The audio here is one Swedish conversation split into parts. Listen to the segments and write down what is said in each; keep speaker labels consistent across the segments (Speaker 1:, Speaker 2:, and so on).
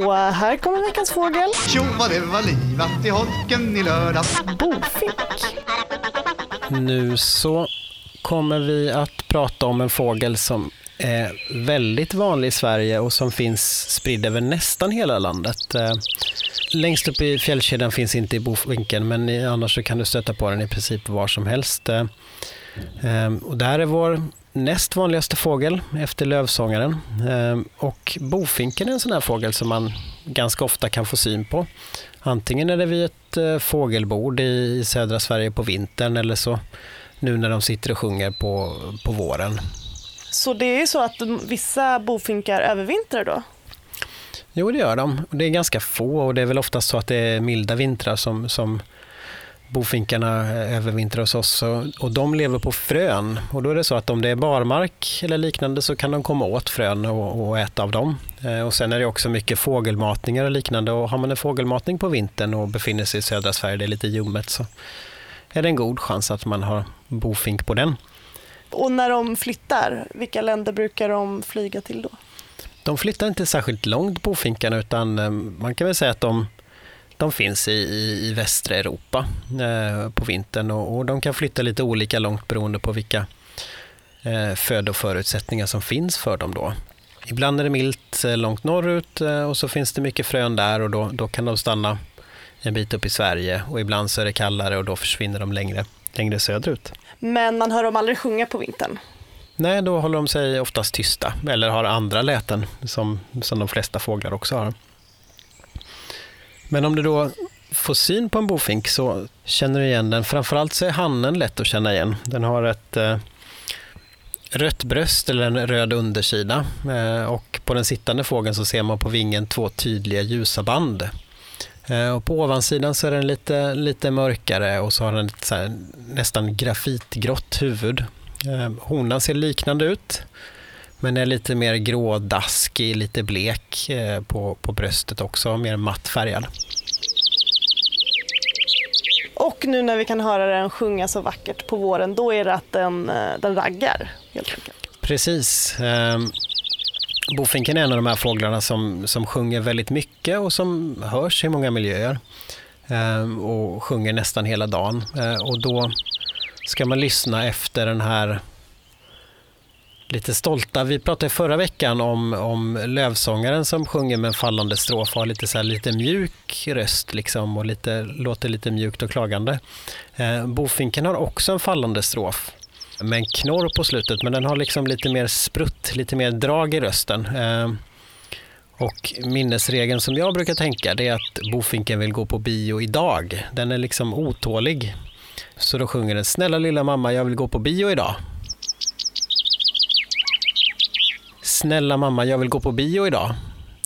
Speaker 1: Och här kommer veckans fågel.
Speaker 2: Tjo vad det var livat i holken i lördags.
Speaker 1: Bofink.
Speaker 3: Nu så kommer vi att prata om en fågel som är väldigt vanlig i Sverige och som finns spridd över nästan hela landet. Eh, Längst upp i fjällkedjan finns inte i Bofinken men annars så kan du stöta på den i princip var som helst. Eh, eh, Och det här är vår näst vanligaste fågel efter lövsångaren. Eh, Och bofinken är en sån här fågel som man ganska ofta kan få syn på. Antingen är det vid ett eh, fågelbord i södra Sverige på vintern eller så nu när de sitter och sjunger på, på våren.
Speaker 1: Så det är så att vissa bofinkar övervintrar då?
Speaker 3: Jo, det gör de. Det är ganska få och det är väl oftast så att det är milda vintrar som, som bofinkarna övervintrar hos oss. Och, och de lever på frön. Och då är det så att om det är barmark eller liknande så kan de komma åt frön och, och äta av dem. Eh, Och sen är det också mycket fågelmatningar och liknande. Och har man en fågelmatning på vintern och befinner sig i södra Sverige, det är lite ljummet, så är det en god chans att man har bofink på den.
Speaker 1: Och när de flyttar, vilka länder brukar de flyga till då?
Speaker 3: De flyttar inte särskilt långt bofinkarna utan eh, man kan väl säga att de, de finns i, i, i västra Europa eh, på vintern och, och de kan flytta lite olika långt beroende på vilka eh, födoförutsättningar som finns för dem då. Ibland är det milt eh, långt norrut eh, och så finns det mycket frön där och då, då kan de stanna en bit upp i Sverige och ibland så är det kallare och då försvinner de längre, längre söderut.
Speaker 1: Men man hör dem aldrig sjunga på vintern.
Speaker 3: Nej, då håller de sig oftast tysta eller har andra läten som, som de flesta fåglar också har. Men om du då får syn på en bofink så känner du igen den. Framförallt så är hannen lätt att känna igen. Den har ett eh, rött bröst eller en röd undersida eh, och på den sittande fågeln så ser man på vingen två tydliga ljusa band. Eh, och på ovansidan så är den lite, lite mörkare och så har den ett så här, nästan grafitgrått huvud. Eh, Honan ser liknande ut, men är lite mer grådaskig, lite blek eh, på, på bröstet också, mer mattfärgad.
Speaker 1: Och nu när vi kan höra den sjunga så vackert på våren, då är det att den, eh, den raggar helt enkelt.
Speaker 3: Precis. Eh, Bofinken är en av de här fåglarna som, som sjunger väldigt mycket och som hörs i många miljöer. Eh, och sjunger nästan hela dagen. Eh, och då ska man lyssna efter den här lite stolta. Vi pratade förra veckan om, om lövsångaren som sjunger med en fallande strof och har lite, så här, lite mjuk röst liksom och lite, låter lite mjukt och klagande. Eh, bofinken har också en fallande strof med en knorr på slutet men den har liksom lite mer sprutt, lite mer drag i rösten. Eh, och minnesregeln som jag brukar tänka det är att bofinken vill gå på bio idag. Den är liksom otålig. Så då sjunger den Snälla lilla mamma, jag vill gå på bio idag. Snälla mamma, jag vill gå på bio idag.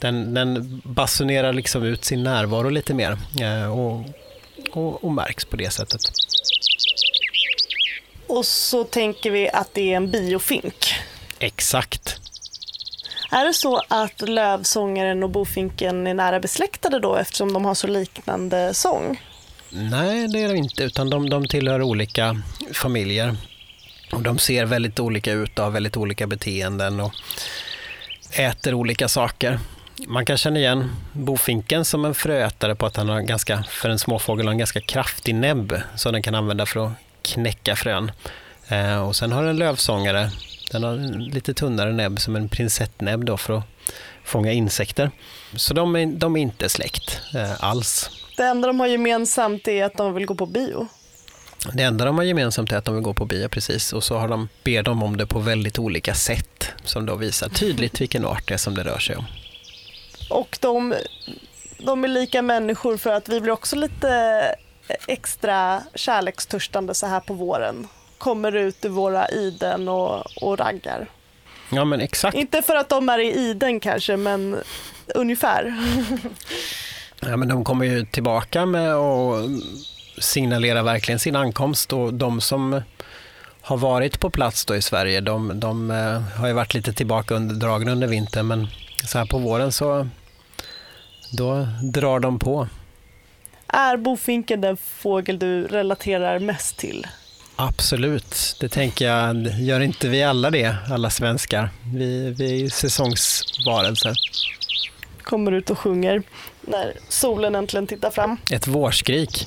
Speaker 3: Den, den basunerar liksom ut sin närvaro lite mer eh, och, och, och märks på det sättet.
Speaker 1: Och så tänker vi att det är en biofink.
Speaker 3: Exakt.
Speaker 1: Är det så att lövsångaren och bofinken är nära besläktade då eftersom de har så liknande sång?
Speaker 3: Nej, det är de inte, utan de, de tillhör olika familjer. Och de ser väldigt olika ut och har väldigt olika beteenden och äter olika saker. Man kan känna igen bofinken som en fröätare på att han har ganska, för en småfågel har en ganska kraftig näbb som den kan använda för att knäcka frön. Eh, och sen har den lövsångare, den har en lite tunnare näbb som en prinsettnäbb då för att fånga insekter. Så de är, de är inte släkt eh, alls.
Speaker 1: Det enda de har gemensamt är att de vill gå på bio.
Speaker 3: Det enda de har gemensamt är att de vill gå på bio precis och så har de, ber de om det på väldigt olika sätt som då visar tydligt vilken art det är som det rör sig om.
Speaker 1: Och de, de är lika människor för att vi blir också lite extra kärlekstörstande så här på våren. Kommer ut ur våra iden och, och raggar.
Speaker 3: Ja men exakt.
Speaker 1: Inte för att de är i iden kanske, men ungefär.
Speaker 3: Ja, men de kommer ju tillbaka med att signalera verkligen sin ankomst och de som har varit på plats då i Sverige, de, de eh, har ju varit lite tillbaka under, dragna under vintern men så här på våren så då drar de på.
Speaker 1: Är bofinken den fågel du relaterar mest till?
Speaker 3: Absolut, det tänker jag. Gör inte vi alla det, alla svenskar? Vi, vi är ju säsongsvarelser.
Speaker 1: kommer ut och sjunger när solen äntligen tittar fram.
Speaker 3: Ett vårskrik.